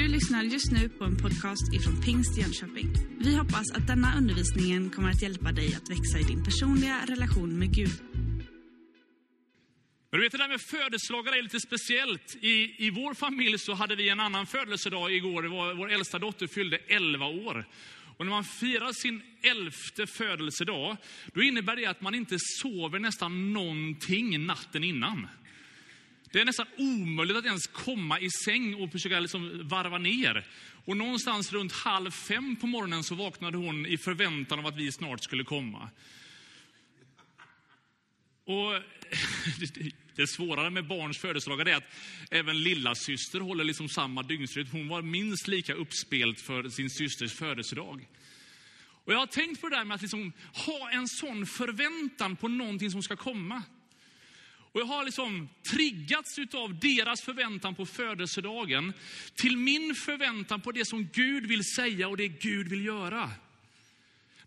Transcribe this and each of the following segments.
Du lyssnar just nu på en podcast ifrån Pingst Jönköping. Vi hoppas att denna undervisning kommer att hjälpa dig att växa i din personliga relation med Gud. Men du vet, det där med födelsedagar är lite speciellt. I, I vår familj så hade vi en annan födelsedag igår. Det var, vår äldsta dotter fyllde 11 år. Och när man firar sin elfte födelsedag, då innebär det att man inte sover nästan någonting natten innan. Det är nästan omöjligt att ens komma i säng och försöka liksom varva ner. Och någonstans runt halv fem på morgonen så vaknade hon i förväntan av att vi snart skulle komma. Och det svårare med barns födelsedagar är att även lilla syster håller liksom samma dygnsrytm. Hon var minst lika uppspelt för sin systers födelsedag. Och jag har tänkt på det där med att liksom ha en sån förväntan på någonting som ska komma. Och jag har liksom triggats av deras förväntan på födelsedagen till min förväntan på det som Gud vill säga och det Gud vill göra.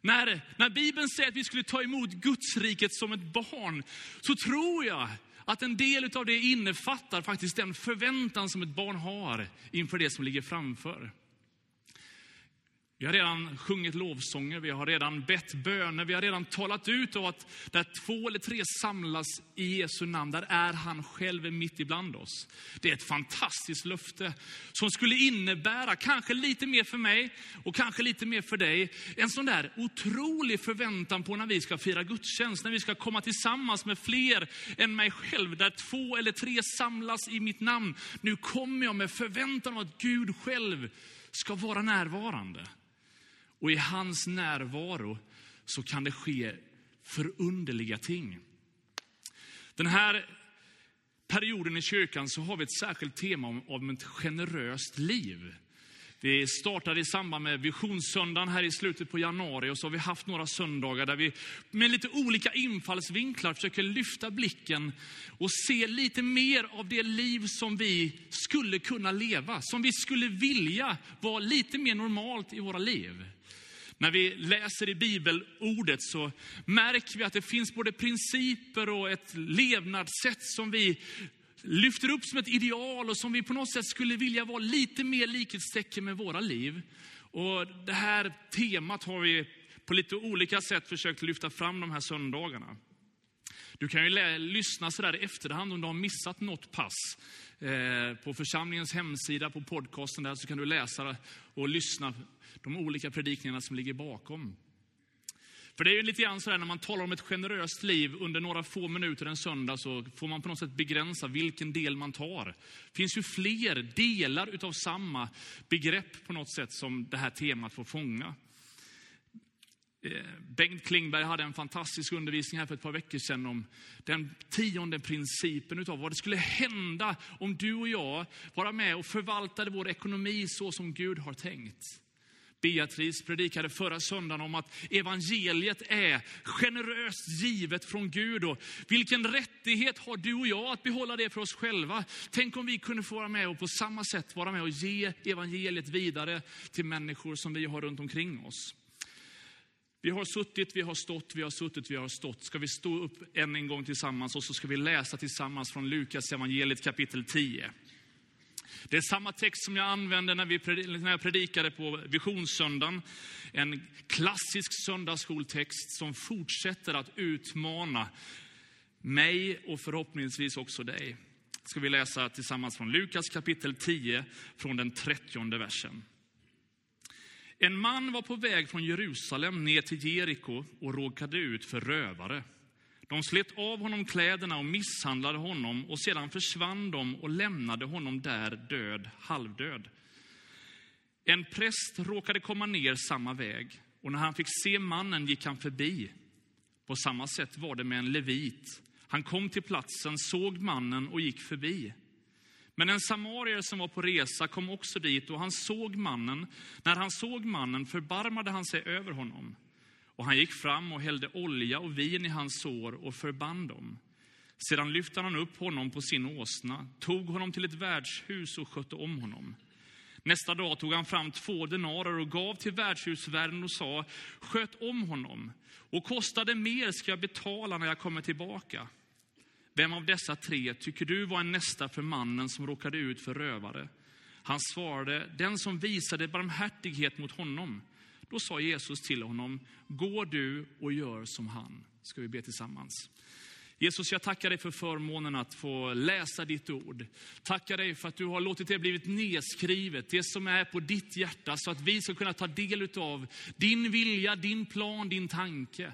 När, när Bibeln säger att vi skulle ta emot Guds riket som ett barn, så tror jag att en del av det innefattar faktiskt den förväntan som ett barn har inför det som ligger framför. Vi har redan sjungit lovsånger, vi har redan bett böner, vi har redan talat ut av att där två eller tre samlas i Jesu namn, där är han själv mitt ibland oss. Det är ett fantastiskt löfte som skulle innebära, kanske lite mer för mig och kanske lite mer för dig, en sån där otrolig förväntan på när vi ska fira gudstjänst, när vi ska komma tillsammans med fler än mig själv, där två eller tre samlas i mitt namn. Nu kommer jag med förväntan om att Gud själv ska vara närvarande. Och i hans närvaro så kan det ske förunderliga ting. Den här perioden i kyrkan så har vi ett särskilt tema om, om ett generöst liv. Vi startade i samband med visionssöndagen här i slutet på januari och så har vi haft några söndagar där vi med lite olika infallsvinklar försöker lyfta blicken och se lite mer av det liv som vi skulle kunna leva, som vi skulle vilja vara lite mer normalt i våra liv. När vi läser i bibelordet så märker vi att det finns både principer och ett levnadssätt som vi lyfter upp som ett ideal och som vi på något sätt skulle vilja vara lite mer likhetstecken med våra liv. Och det här temat har vi på lite olika sätt försökt lyfta fram de här söndagarna. Du kan ju lyssna sådär i efterhand om du har missat något pass. Eh, på församlingens hemsida, på podcasten där, så kan du läsa och lyssna de olika predikningarna som ligger bakom. För det är ju lite grann så här när man talar om ett generöst liv under några få minuter en söndag så får man på något sätt begränsa vilken del man tar. Det finns ju fler delar utav samma begrepp på något sätt som det här temat får fånga. Eh, Bengt Klingberg hade en fantastisk undervisning här för ett par veckor sedan om den tionde principen utav vad det skulle hända om du och jag var med och förvaltade vår ekonomi så som Gud har tänkt. Beatrice predikade förra söndagen om att evangeliet är generöst givet från Gud. Och vilken rättighet har du och jag att behålla det för oss själva? Tänk om vi kunde få vara med och på samma sätt vara med och ge evangeliet vidare till människor som vi har runt omkring oss. Vi har suttit, vi har stått, vi har suttit, vi har stått. Ska vi stå upp än en gång tillsammans och så ska vi läsa tillsammans från Lukas evangeliet kapitel 10. Det är samma text som jag använde när, vi, när jag predikade på visionssöndagen. En klassisk söndagsskoltext som fortsätter att utmana mig och förhoppningsvis också dig. Ska vi läsa tillsammans från Lukas kapitel 10, från den 30 versen. En man var på väg från Jerusalem ner till Jeriko och råkade ut för rövare. De slet av honom kläderna och misshandlade honom och sedan försvann de och lämnade honom där död, halvdöd. En präst råkade komma ner samma väg och när han fick se mannen gick han förbi. På samma sätt var det med en levit. Han kom till platsen, såg mannen och gick förbi. Men en samarier som var på resa kom också dit och han såg mannen. När han såg mannen förbarmade han sig över honom. Och han gick fram och hällde olja och vin i hans sår och förband dem. Sedan lyfte han upp honom på sin åsna, tog honom till ett värdshus och skötte om honom. Nästa dag tog han fram två denarer och gav till värdshusvärden och sa, sköt om honom, och kostade mer ska jag betala när jag kommer tillbaka. Vem av dessa tre tycker du var en nästa för mannen som råkade ut för rövare? Han svarade, den som visade barmhärtighet mot honom. Då sa Jesus till honom, gå du och gör som han. Ska vi be tillsammans. Jesus, jag tackar dig för förmånen att få läsa ditt ord. Tackar dig för att du har låtit det blivit nedskrivet, det som är på ditt hjärta, så att vi ska kunna ta del av din vilja, din plan, din tanke.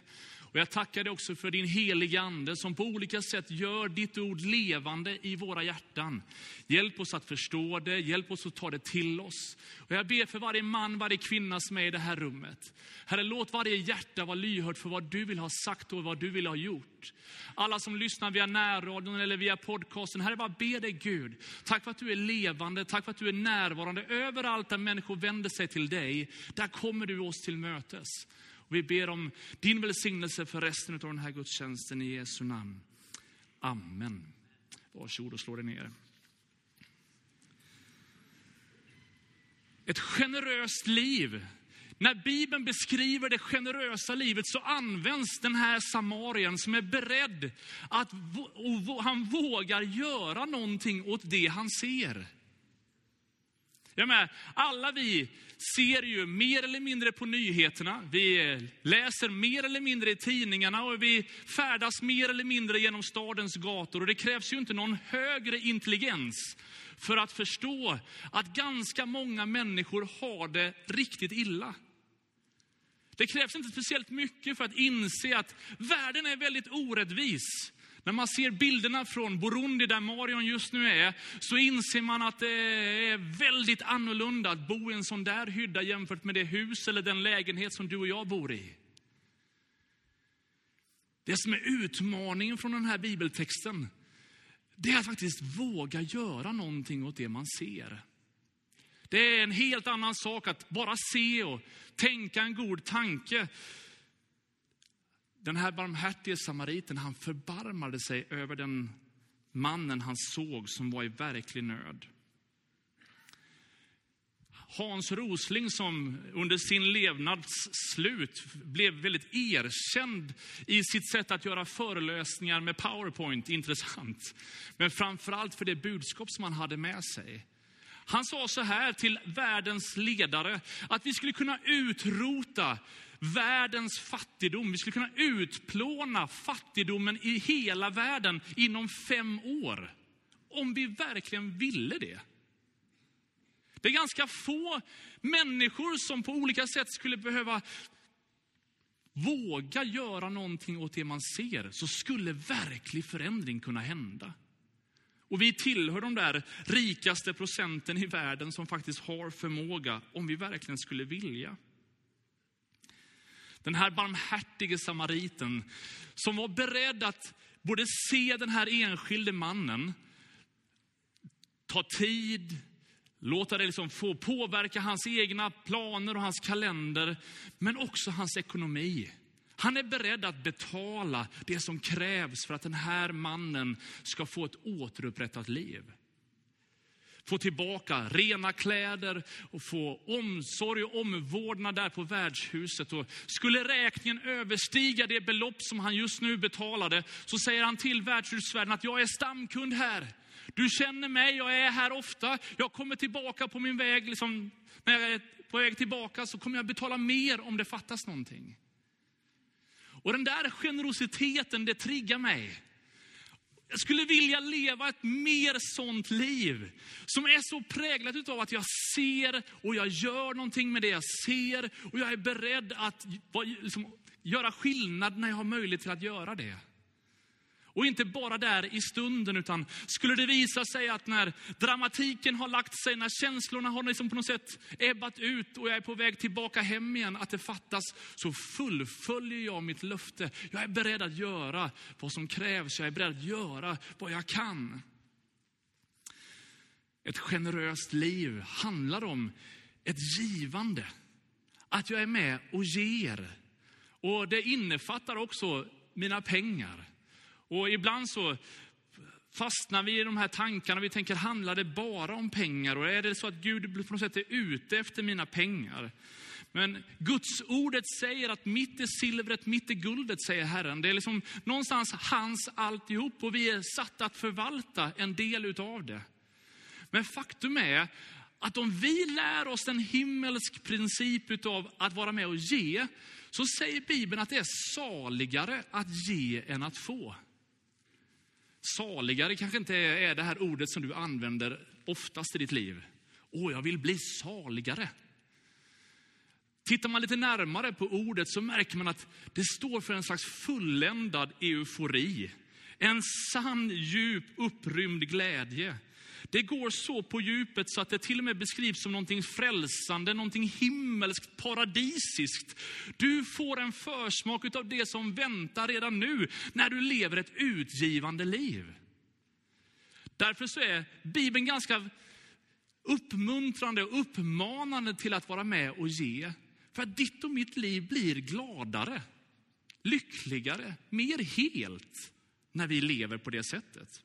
Och jag tackar dig också för din heliga Ande som på olika sätt gör ditt ord levande i våra hjärtan. Hjälp oss att förstå det, hjälp oss att ta det till oss. Och jag ber för varje man, varje kvinna som är i det här rummet. Herre, låt varje hjärta vara lyhört för vad du vill ha sagt och vad du vill ha gjort. Alla som lyssnar via närradion eller via podcasten, Herre, bara be dig Gud. Tack för att du är levande, tack för att du är närvarande. Överallt där människor vänder sig till dig, där kommer du oss till mötes. Och vi ber om din välsignelse för resten av den här gudstjänsten i Jesu namn. Amen. Varsågod och slå dig ner. Ett generöst liv. När Bibeln beskriver det generösa livet så används den här samarien som är beredd att, och han vågar göra någonting åt det han ser. Jag menar, alla vi ser ju mer eller mindre på nyheterna, vi läser mer eller mindre i tidningarna och vi färdas mer eller mindre genom stadens gator. Och det krävs ju inte någon högre intelligens för att förstå att ganska många människor har det riktigt illa. Det krävs inte speciellt mycket för att inse att världen är väldigt orättvis. När man ser bilderna från Burundi, där Marion just nu är, så inser man att det är väldigt annorlunda att bo i en sån där hydda jämfört med det hus eller den lägenhet som du och jag bor i. Det som är utmaningen från den här bibeltexten, det är att faktiskt våga göra någonting åt det man ser. Det är en helt annan sak att bara se och tänka en god tanke. Den här barmhärtige samariten, han förbarmade sig över den mannen han såg som var i verklig nöd. Hans Rosling som under sin levnads slut blev väldigt erkänd i sitt sätt att göra föreläsningar med powerpoint, intressant. Men framförallt för det budskap som han hade med sig. Han sa så här till världens ledare, att vi skulle kunna utrota världens fattigdom. Vi skulle kunna utplåna fattigdomen i hela världen inom fem år. Om vi verkligen ville det. Det är ganska få människor som på olika sätt skulle behöva våga göra någonting åt det man ser, så skulle verklig förändring kunna hända. Och vi tillhör de där rikaste procenten i världen som faktiskt har förmåga, om vi verkligen skulle vilja. Den här barmhärtige samariten som var beredd att både se den här enskilde mannen, ta tid, låta det liksom få påverka hans egna planer och hans kalender, men också hans ekonomi. Han är beredd att betala det som krävs för att den här mannen ska få ett återupprättat liv få tillbaka rena kläder och få omsorg och omvårdnad där på värdshuset. Och skulle räkningen överstiga det belopp som han just nu betalade, så säger han till värdshusvärden att jag är stamkund här. Du känner mig, jag är här ofta. Jag kommer tillbaka på min väg, liksom, när jag är på väg tillbaka så kommer jag betala mer om det fattas någonting. Och den där generositeten, det triggar mig. Jag skulle vilja leva ett mer sånt liv. Som är så präglat av att jag ser och jag gör någonting med det jag ser. Och jag är beredd att liksom, göra skillnad när jag har möjlighet till att göra det. Och inte bara där i stunden, utan skulle det visa sig att när dramatiken har lagt sig, när känslorna har liksom på något sätt ebbat ut och jag är på väg tillbaka hem igen, att det fattas, så fullföljer jag mitt löfte. Jag är beredd att göra vad som krävs, jag är beredd att göra vad jag kan. Ett generöst liv handlar om ett givande. Att jag är med och ger. Och det innefattar också mina pengar. Och ibland så fastnar vi i de här tankarna. Vi tänker, handlar det bara om pengar? Och är det så att Gud på något sätt är ute efter mina pengar? Men Guds ordet säger att mitt är silvret, mitt är guldet, säger Herren. Det är liksom någonstans hans alltihop och vi är satta att förvalta en del utav det. Men faktum är att om vi lär oss en himmelsk princip utav att vara med och ge, så säger Bibeln att det är saligare att ge än att få. Saligare kanske inte är det här ordet som du använder oftast i ditt liv. Åh, jag vill bli saligare. Tittar man lite närmare på ordet så märker man att det står för en slags fulländad eufori. En sann, djup, upprymd glädje. Det går så på djupet så att det till och med beskrivs som någonting frälsande, någonting himmelskt, paradisiskt. Du får en försmak av det som väntar redan nu när du lever ett utgivande liv. Därför så är Bibeln ganska uppmuntrande och uppmanande till att vara med och ge. För att ditt och mitt liv blir gladare, lyckligare, mer helt när vi lever på det sättet.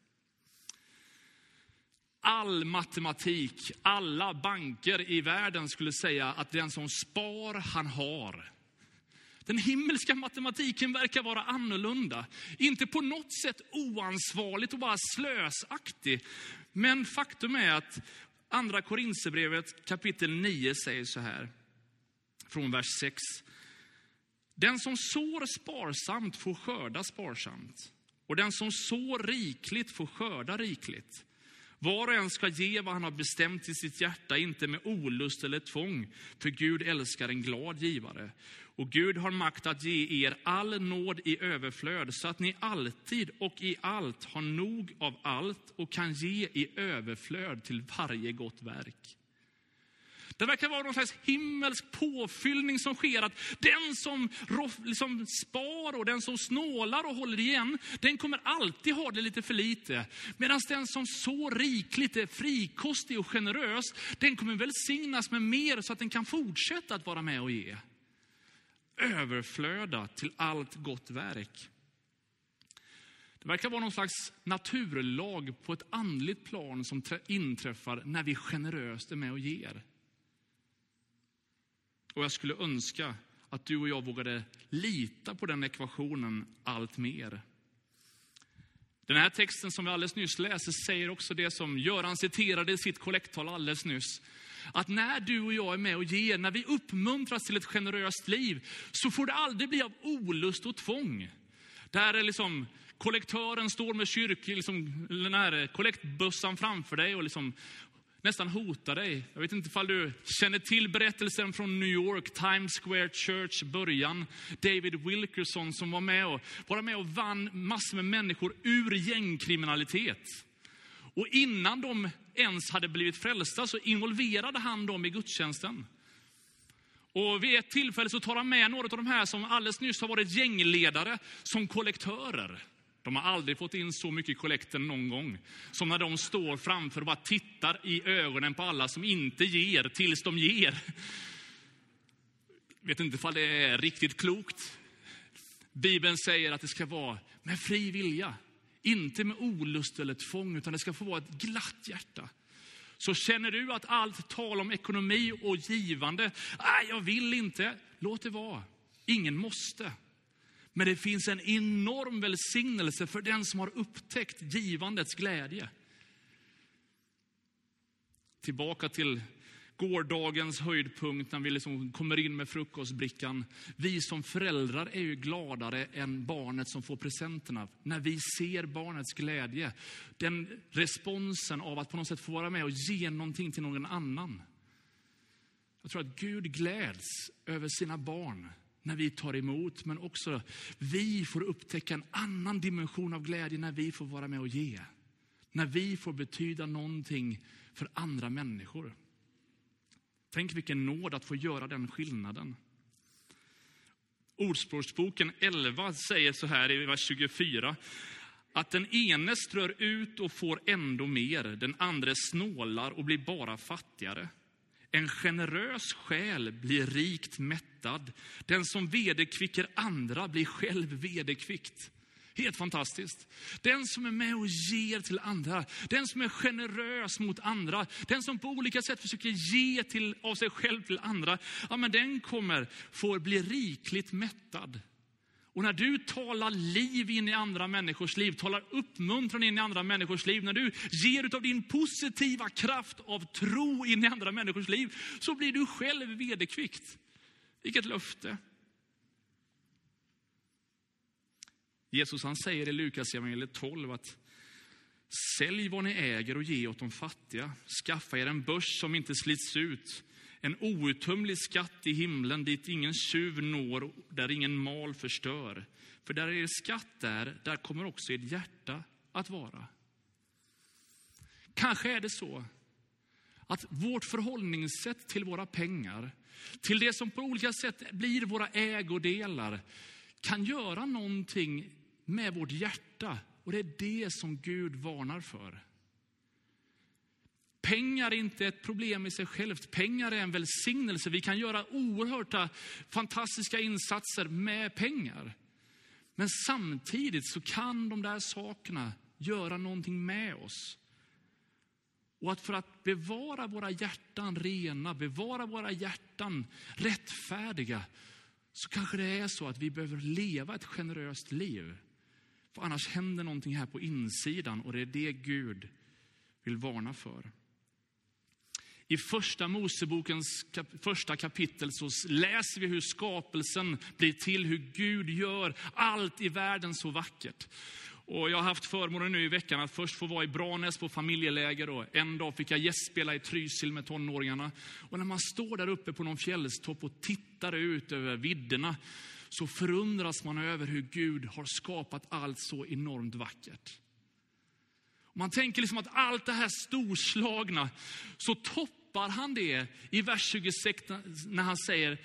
All matematik, alla banker i världen skulle säga att den som spar, han har. Den himmelska matematiken verkar vara annorlunda. Inte på något sätt oansvarigt och bara slösaktig. Men faktum är att andra Korinthierbrevet kapitel 9 säger så här, från vers 6. Den som sår sparsamt får skörda sparsamt. Och den som sår rikligt får skörda rikligt. Var och en ska ge vad han har bestämt i sitt hjärta, inte med olust eller tvång, för Gud älskar en glad givare. Och Gud har makt att ge er all nåd i överflöd, så att ni alltid och i allt har nog av allt och kan ge i överflöd till varje gott verk. Det verkar vara någon slags himmelsk påfyllning som sker. Att den som liksom spar och den som snålar och håller igen, den kommer alltid ha det lite för lite. Medan den som så rikligt är frikostig och generös, den kommer välsignas med mer så att den kan fortsätta att vara med och ge. Överflöda till allt gott verk. Det verkar vara någon slags naturlag på ett andligt plan som inträffar när vi generöst är med och ger. Och jag skulle önska att du och jag vågade lita på den ekvationen allt mer. Den här texten som vi alldeles nyss läste säger också det som Göran citerade i sitt kollekttal alldeles nyss. Att när du och jag är med och ger, när vi uppmuntras till ett generöst liv, så får det aldrig bli av olust och tvång. Där är liksom kollektören står med kyrk, liksom, den här kollektbössan framför dig och liksom nästan hotar dig. Jag vet inte ifall du känner till berättelsen från New York, Times Square Church början. David Wilkerson som var med och, var med och vann massor med människor ur gängkriminalitet. Och innan de ens hade blivit frälsta så involverade han dem i gudstjänsten. Och vid ett tillfälle så tar han med några av de här som alldeles nyss har varit gängledare som kollektörer. De har aldrig fått in så mycket i kollekten någon gång. Som när de står framför och bara tittar i ögonen på alla som inte ger tills de ger. Vet inte ifall det är riktigt klokt. Bibeln säger att det ska vara med fri vilja. Inte med olust eller tvång, utan det ska få vara ett glatt hjärta. Så känner du att allt tal om ekonomi och givande, nej jag vill inte, låt det vara. Ingen måste. Men det finns en enorm välsignelse för den som har upptäckt givandets glädje. Tillbaka till gårdagens höjdpunkt när vi liksom kommer in med frukostbrickan. Vi som föräldrar är ju gladare än barnet som får presenterna. När vi ser barnets glädje. Den responsen av att på något sätt få vara med och ge någonting till någon annan. Jag tror att Gud gläds över sina barn när vi tar emot, men också vi får upptäcka en annan dimension av glädje när vi får vara med och ge. När vi får betyda någonting för andra människor. Tänk vilken nåd att få göra den skillnaden. Ordspråksboken 11 säger så här i vers 24. Att den ene strör ut och får ändå mer, den andra snålar och blir bara fattigare. En generös själ blir rikt mättad. Den som vederkvicker andra blir själv vederkvickt. Helt fantastiskt. Den som är med och ger till andra, den som är generös mot andra, den som på olika sätt försöker ge till, av sig själv till andra, ja, men den kommer få bli rikligt mättad. Och när du talar liv in i andra människors liv, talar uppmuntran in i andra människors liv, när du ger av din positiva kraft av tro in i andra människors liv, så blir du själv vederkvickt. Vilket löfte. Jesus han säger i Lukas evangeliet 12 att sälj vad ni äger och ge åt de fattiga. Skaffa er en börs som inte slits ut en outtömlig skatt i himlen dit ingen tjuv når, där ingen mal förstör. För där er skatt är, där kommer också ert hjärta att vara. Kanske är det så att vårt förhållningssätt till våra pengar, till det som på olika sätt blir våra ägodelar, kan göra någonting med vårt hjärta. Och det är det som Gud varnar för. Pengar är inte ett problem i sig självt. Pengar är en välsignelse. Vi kan göra oerhörda, fantastiska insatser med pengar. Men samtidigt så kan de där sakerna göra någonting med oss. Och att för att bevara våra hjärtan rena, bevara våra hjärtan rättfärdiga, så kanske det är så att vi behöver leva ett generöst liv. För annars händer någonting här på insidan och det är det Gud vill varna för. I första Mosebokens kap första kapitel så läser vi hur skapelsen blir till, hur Gud gör allt i världen så vackert. Och jag har haft förmånen nu i veckan att först få vara i Branäs på familjeläger och en dag fick jag gästspela i Trysil med tonåringarna. Och när man står där uppe på någon fjällstopp och tittar ut över vidderna så förundras man över hur Gud har skapat allt så enormt vackert. Man tänker liksom att allt det här storslagna, så toppar han det i vers 26 när han säger,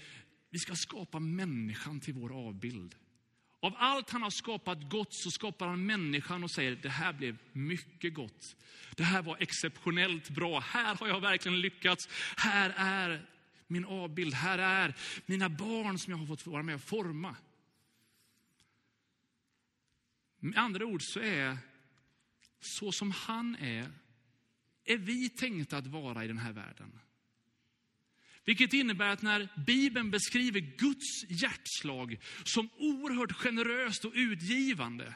vi ska skapa människan till vår avbild. Av allt han har skapat gott så skapar han människan och säger, det här blev mycket gott. Det här var exceptionellt bra. Här har jag verkligen lyckats. Här är min avbild. Här är mina barn som jag har fått vara med och forma. Med andra ord så är så som han är, är vi tänkta att vara i den här världen. Vilket innebär att när Bibeln beskriver Guds hjärtslag som oerhört generöst och utgivande.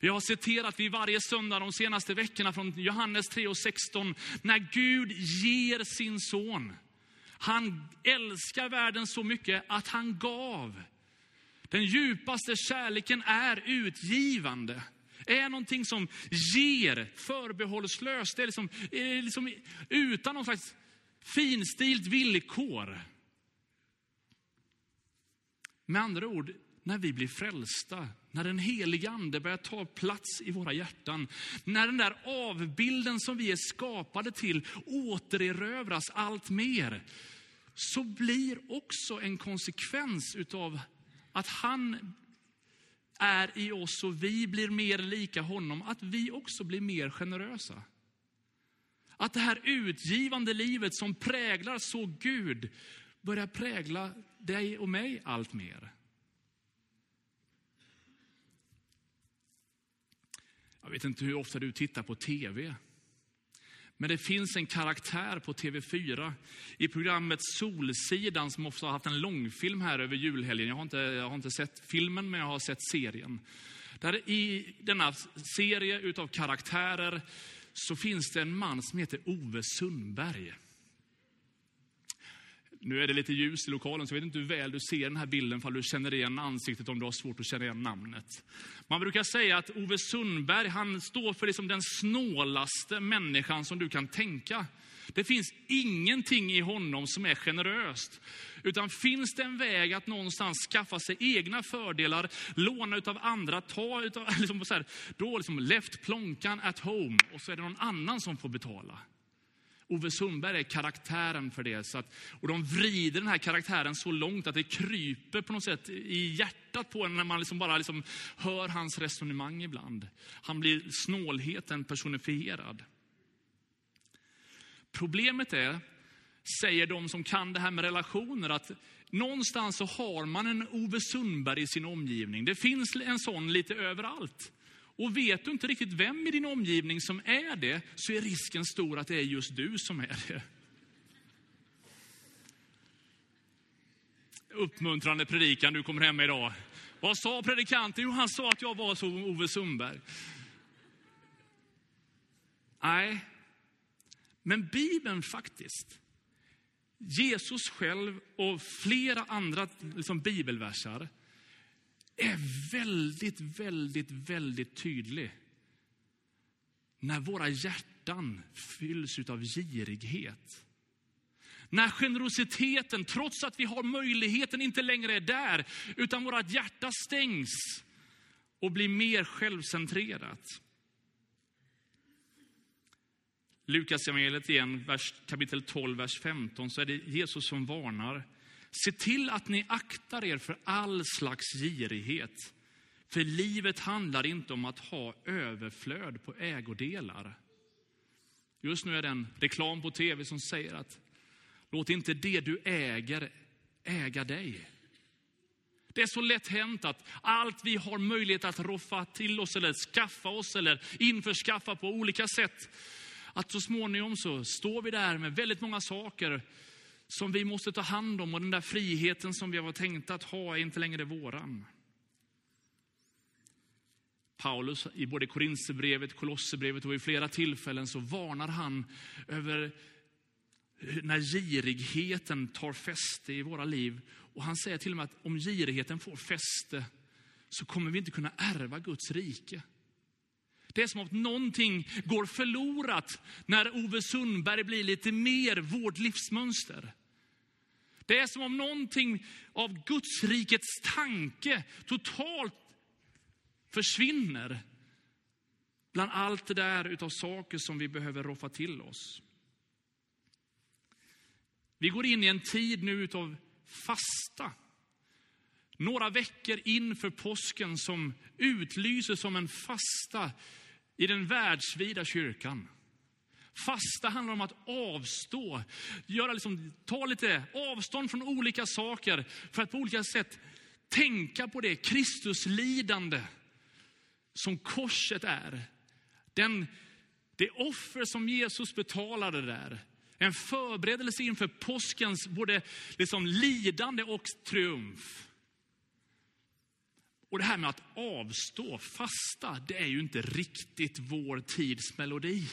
Vi har citerat vid varje söndag de senaste veckorna från Johannes 3 och 16, när Gud ger sin son. Han älskar världen så mycket att han gav. Den djupaste kärleken är utgivande är någonting som ger förbehållslöst. Det är liksom, eh, liksom utan någon slags finstilt villkor. Med andra ord, när vi blir frälsta, när den helige ande börjar ta plats i våra hjärtan, när den där avbilden som vi är skapade till återerövras allt mer, så blir också en konsekvens utav att han är i oss och vi blir mer lika honom, att vi också blir mer generösa. Att det här utgivande livet som präglar så Gud börjar prägla dig och mig allt mer. Jag vet inte hur ofta du tittar på tv. Men det finns en karaktär på TV4 i programmet Solsidan som också har haft en långfilm här över julhelgen. Jag har inte, jag har inte sett filmen, men jag har sett serien. Där I denna serie utav karaktärer så finns det en man som heter Ove Sundberg. Nu är det lite ljus i lokalen, så jag vet inte hur väl du ser den här bilden, för du känner igen ansiktet om du har svårt att känna igen namnet. Man brukar säga att Ove Sundberg, han står för liksom den snålaste människan som du kan tänka. Det finns ingenting i honom som är generöst. Utan finns det en väg att någonstans skaffa sig egna fördelar, låna utav andra, ta utav, liksom så här, då liksom left plånkan at home och så är det någon annan som får betala. Ove Sundberg är karaktären för det. Så att, och de vrider den här karaktären så långt att det kryper på något sätt i hjärtat på en när man liksom bara liksom hör hans resonemang ibland. Han blir snålheten personifierad. Problemet är, säger de som kan det här med relationer, att någonstans så har man en Ove Sundberg i sin omgivning. Det finns en sån lite överallt. Och vet du inte riktigt vem i din omgivning som är det, så är risken stor att det är just du som är det. Uppmuntrande predikan du kommer hem med idag. Vad sa predikanten? Jo, han sa att jag var som Ove Sundberg. Nej, men Bibeln faktiskt, Jesus själv och flera andra liksom, bibelversar är väldigt, väldigt, väldigt tydlig. När våra hjärtan fylls av girighet. När generositeten, trots att vi har möjligheten, inte längre är där, utan vårt hjärta stängs och blir mer självcentrerat. Lukas evangeliet igen, vers, kapitel 12, vers 15, så är det Jesus som varnar. Se till att ni aktar er för all slags girighet. För livet handlar inte om att ha överflöd på ägodelar. Just nu är det en reklam på tv som säger att låt inte det du äger äga dig. Det är så lätt hänt att allt vi har möjlighet att roffa till oss eller skaffa oss eller införskaffa på olika sätt, att så småningom så står vi där med väldigt många saker som vi måste ta hand om och den där friheten som vi var tänkta att ha är inte längre våran. Paulus i både Korinthierbrevet, Kolosserbrevet och i flera tillfällen så varnar han över när girigheten tar fäste i våra liv. Och han säger till och med att om girigheten får fäste så kommer vi inte kunna ärva Guds rike. Det är som att någonting går förlorat när Ove Sundberg blir lite mer vårt livsmönster. Det är som om någonting av Guds rikets tanke totalt försvinner bland allt det där utav saker som vi behöver roffa till oss. Vi går in i en tid nu utav fasta. Några veckor inför påsken som utlyser som en fasta i den världsvida kyrkan. Fasta handlar om att avstå, göra liksom, ta lite avstånd från olika saker för att på olika sätt tänka på det Kristuslidande som korset är. Den, det offer som Jesus betalade där. En förberedelse inför påskens både liksom lidande och triumf. Och det här med att avstå, fasta, det är ju inte riktigt vår tids melodi.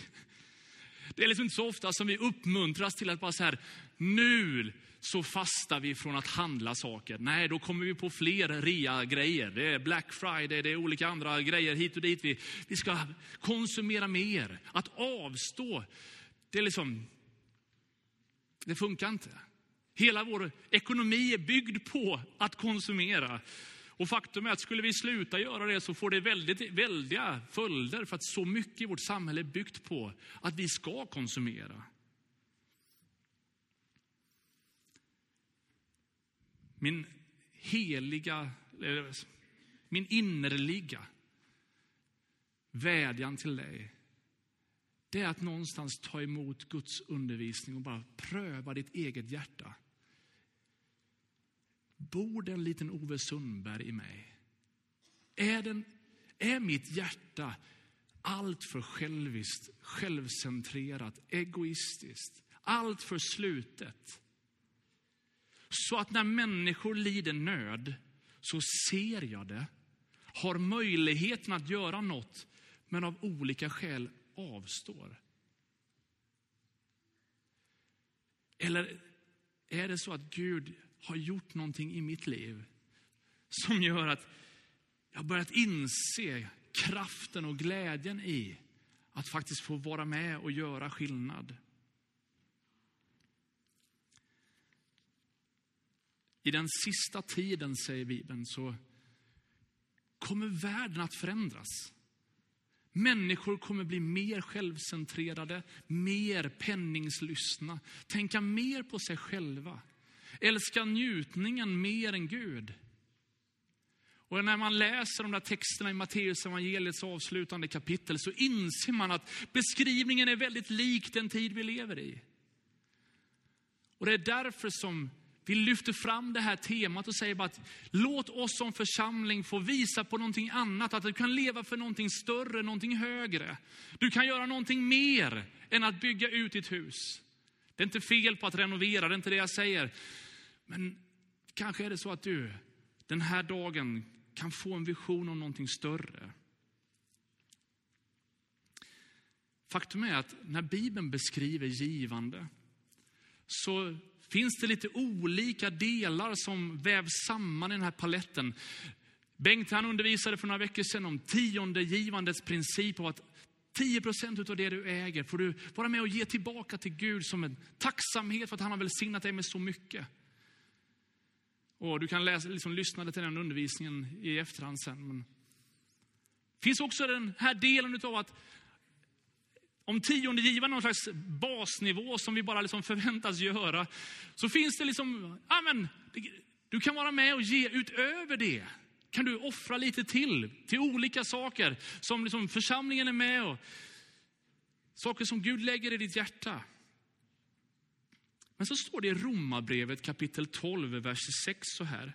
Det är liksom inte så ofta som vi uppmuntras till att bara så här, nu så fastar vi från att handla saker. Nej, då kommer vi på fler rea-grejer. Det är Black Friday, det är olika andra grejer hit och dit. Vi, vi ska konsumera mer. Att avstå, det är liksom, det funkar inte. Hela vår ekonomi är byggd på att konsumera. Och faktum är att skulle vi sluta göra det så får det väldigt, väldiga följder för att så mycket i vårt samhälle är byggt på att vi ska konsumera. Min heliga, min innerliga vädjan till dig, det är att någonstans ta emot Guds undervisning och bara pröva ditt eget hjärta. Bor det en liten Ove Sundberg i mig? Är, den, är mitt hjärta alltför själviskt, självcentrerat, egoistiskt, alltför slutet? Så att när människor lider nöd så ser jag det, har möjligheten att göra något, men av olika skäl avstår. Eller är det så att Gud har gjort någonting i mitt liv som gör att jag börjat inse kraften och glädjen i att faktiskt få vara med och göra skillnad. I den sista tiden, säger Bibeln, så kommer världen att förändras. Människor kommer bli mer självcentrerade, mer penningslystna, tänka mer på sig själva. Älska njutningen mer än Gud. Och när man läser de där texterna i Matteus evangeliets avslutande kapitel så inser man att beskrivningen är väldigt lik den tid vi lever i. Och det är därför som vi lyfter fram det här temat och säger bara att låt oss som församling få visa på någonting annat, att du kan leva för någonting större, någonting högre. Du kan göra någonting mer än att bygga ut ditt hus. Det är inte fel på att renovera, det är inte det jag säger. Men kanske är det så att du den här dagen kan få en vision om någonting större. Faktum är att när Bibeln beskriver givande så finns det lite olika delar som vävs samman i den här paletten. Bengt han undervisade för några veckor sedan om tionde givandets princip och att 10 procent av det du äger får du vara med och ge tillbaka till Gud som en tacksamhet för att han har välsignat dig med så mycket. Och du kan läsa, liksom, lyssna till den undervisningen i efterhand sen. Men det finns också den här delen av att om tiondegivaren någon slags basnivå som vi bara liksom förväntas göra, så finns det liksom, amen, du kan vara med och ge utöver det. Kan du offra lite till, till olika saker som liksom församlingen är med och saker som Gud lägger i ditt hjärta. Men så står det i Romarbrevet kapitel 12, vers 6 så här.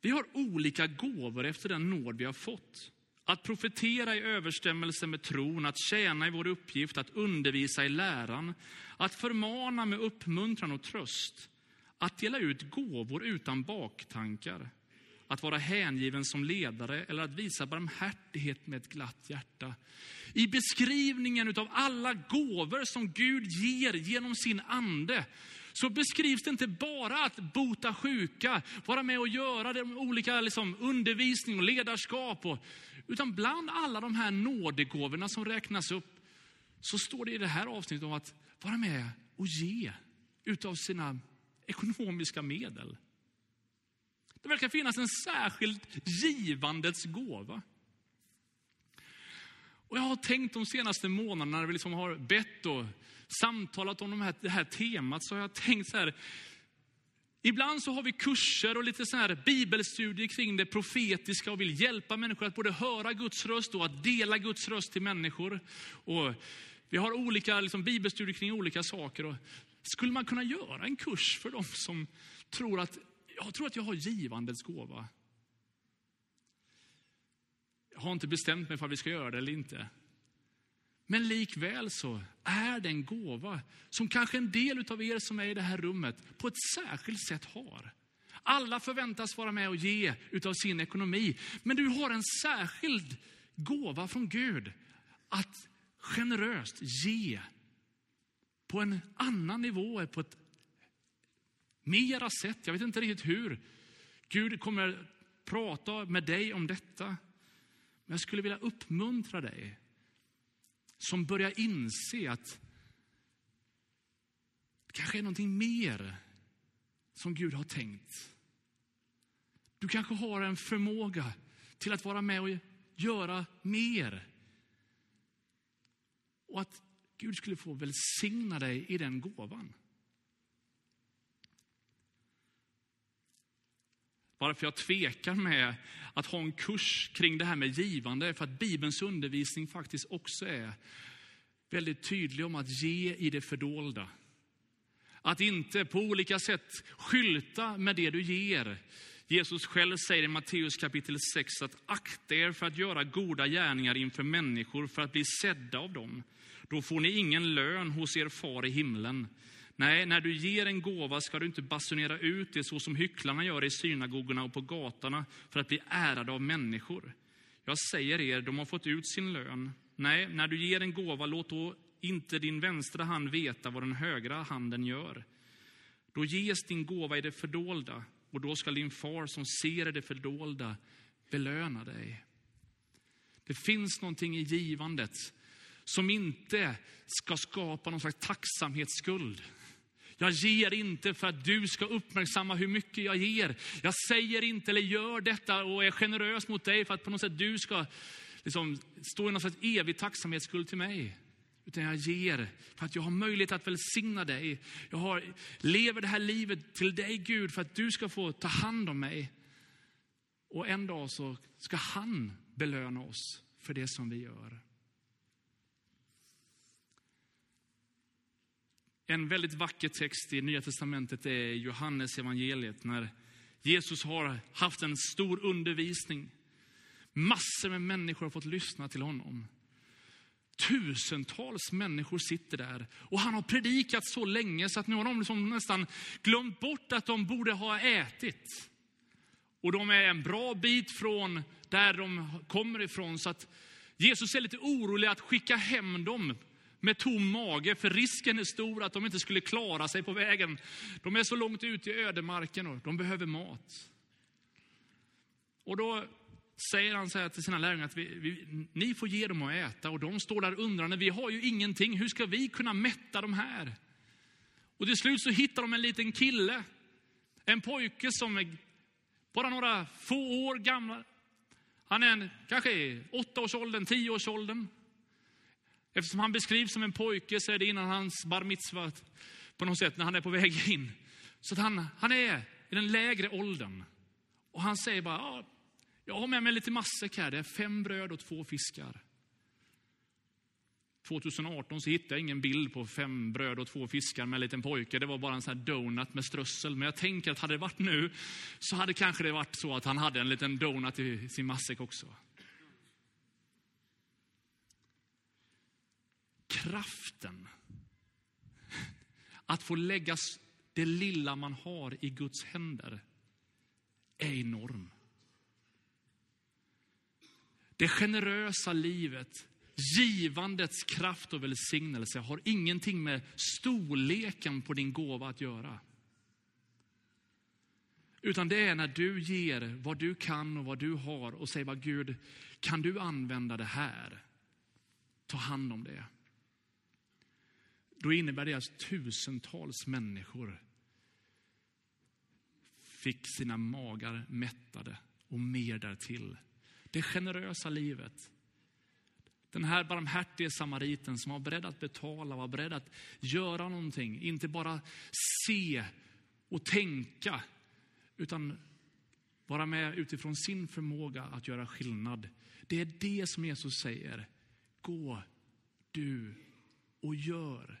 Vi har olika gåvor efter den nåd vi har fått. Att profetera i överstämmelse med tron, att tjäna i vår uppgift, att undervisa i läran, att förmana med uppmuntran och tröst, att dela ut gåvor utan baktankar, att vara hängiven som ledare eller att visa barmhärtighet med ett glatt hjärta. I beskrivningen av alla gåvor som Gud ger genom sin ande så beskrivs det inte bara att bota sjuka, vara med och göra de olika liksom, undervisning och ledarskap, och, utan bland alla de här nådegåvorna som räknas upp så står det i det här avsnittet om att vara med och ge utav sina ekonomiska medel. Det verkar finnas en särskild givandets gåva. Och jag har tänkt de senaste månaderna när vi liksom har bett och samtalat om de här, det här temat, så har jag tänkt så här. Ibland så har vi kurser och lite så här bibelstudier kring det profetiska och vill hjälpa människor att både höra Guds röst och att dela Guds röst till människor. Och vi har olika liksom, bibelstudier kring olika saker. Och skulle man kunna göra en kurs för dem som tror att jag tror att jag har givandets gåva. Jag har inte bestämt mig för att vi ska göra det eller inte. Men likväl så är det en gåva som kanske en del av er som är i det här rummet på ett särskilt sätt har. Alla förväntas vara med och ge utav sin ekonomi. Men du har en särskild gåva från Gud att generöst ge på en annan nivå, på ett mera sätt. Jag vet inte riktigt hur. Gud kommer prata med dig om detta. Men jag skulle vilja uppmuntra dig som börjar inse att det kanske är någonting mer som Gud har tänkt. Du kanske har en förmåga till att vara med och göra mer. Och att Gud skulle få välsigna dig i den gåvan. Varför jag tvekar med att ha en kurs kring det här med givande är för att Bibelns undervisning faktiskt också är väldigt tydlig om att ge i det fördolda. Att inte på olika sätt skylta med det du ger. Jesus själv säger i Matteus kapitel 6 att akta er för att göra goda gärningar inför människor för att bli sedda av dem. Då får ni ingen lön hos er far i himlen. Nej, när du ger en gåva ska du inte basunera ut det så som hycklarna gör i synagogorna och på gatorna för att bli ärade av människor. Jag säger er, de har fått ut sin lön. Nej, när du ger en gåva, låt då inte din vänstra hand veta vad den högra handen gör. Då ges din gåva i det fördolda och då ska din far som ser i det fördolda belöna dig. Det finns någonting i givandet som inte ska skapa någon slags tacksamhetsskuld. Jag ger inte för att du ska uppmärksamma hur mycket jag ger. Jag säger inte eller gör detta och är generös mot dig för att på något sätt du ska liksom, stå i någon slags evig tacksamhetsskuld till mig. Utan jag ger för att jag har möjlighet att välsigna dig. Jag har, lever det här livet till dig Gud för att du ska få ta hand om mig. Och en dag så ska han belöna oss för det som vi gör. En väldigt vacker text i Nya Testamentet är Johannes evangeliet när Jesus har haft en stor undervisning. Massor med människor har fått lyssna till honom. Tusentals människor sitter där och han har predikat så länge så att nu har de liksom nästan glömt bort att de borde ha ätit. Och de är en bra bit från där de kommer ifrån. Så att Jesus är lite orolig att skicka hem dem med tom mage, för risken är stor att de inte skulle klara sig på vägen. De är så långt ute i ödemarken och de behöver mat. Och då säger han så här till sina lärjungar att vi, vi, ni får ge dem att äta och de står där undrande, vi har ju ingenting, hur ska vi kunna mätta de här? Och till slut så hittar de en liten kille, en pojke som är bara några få år gammal. Han är en, kanske i åttaårsåldern, tioårsåldern. Eftersom han beskrivs som en pojke så är det innan hans bar mitzvah på något sätt, när han är på väg in. Så att han, han är i den lägre åldern. Och han säger bara, ja, jag har med mig lite matsäck här, det är fem bröd och två fiskar. 2018 så hittade jag ingen bild på fem bröd och två fiskar med en liten pojke. Det var bara en sån här donut med strössel. Men jag tänker att hade det varit nu så hade kanske det varit så att han hade en liten donut i sin matsäck också. Kraften att få lägga det lilla man har i Guds händer är enorm. Det generösa livet, givandets kraft och välsignelse har ingenting med storleken på din gåva att göra. Utan det är när du ger vad du kan och vad du har och säger bara Gud, kan du använda det här? Ta hand om det. Då innebär det att tusentals människor fick sina magar mättade och mer därtill det generösa livet. Den här barmhärtige samariten som var beredd att betala, var beredd att göra någonting. Inte bara se och tänka, utan vara med utifrån sin förmåga att göra skillnad. Det är det som Jesus säger. Gå du och gör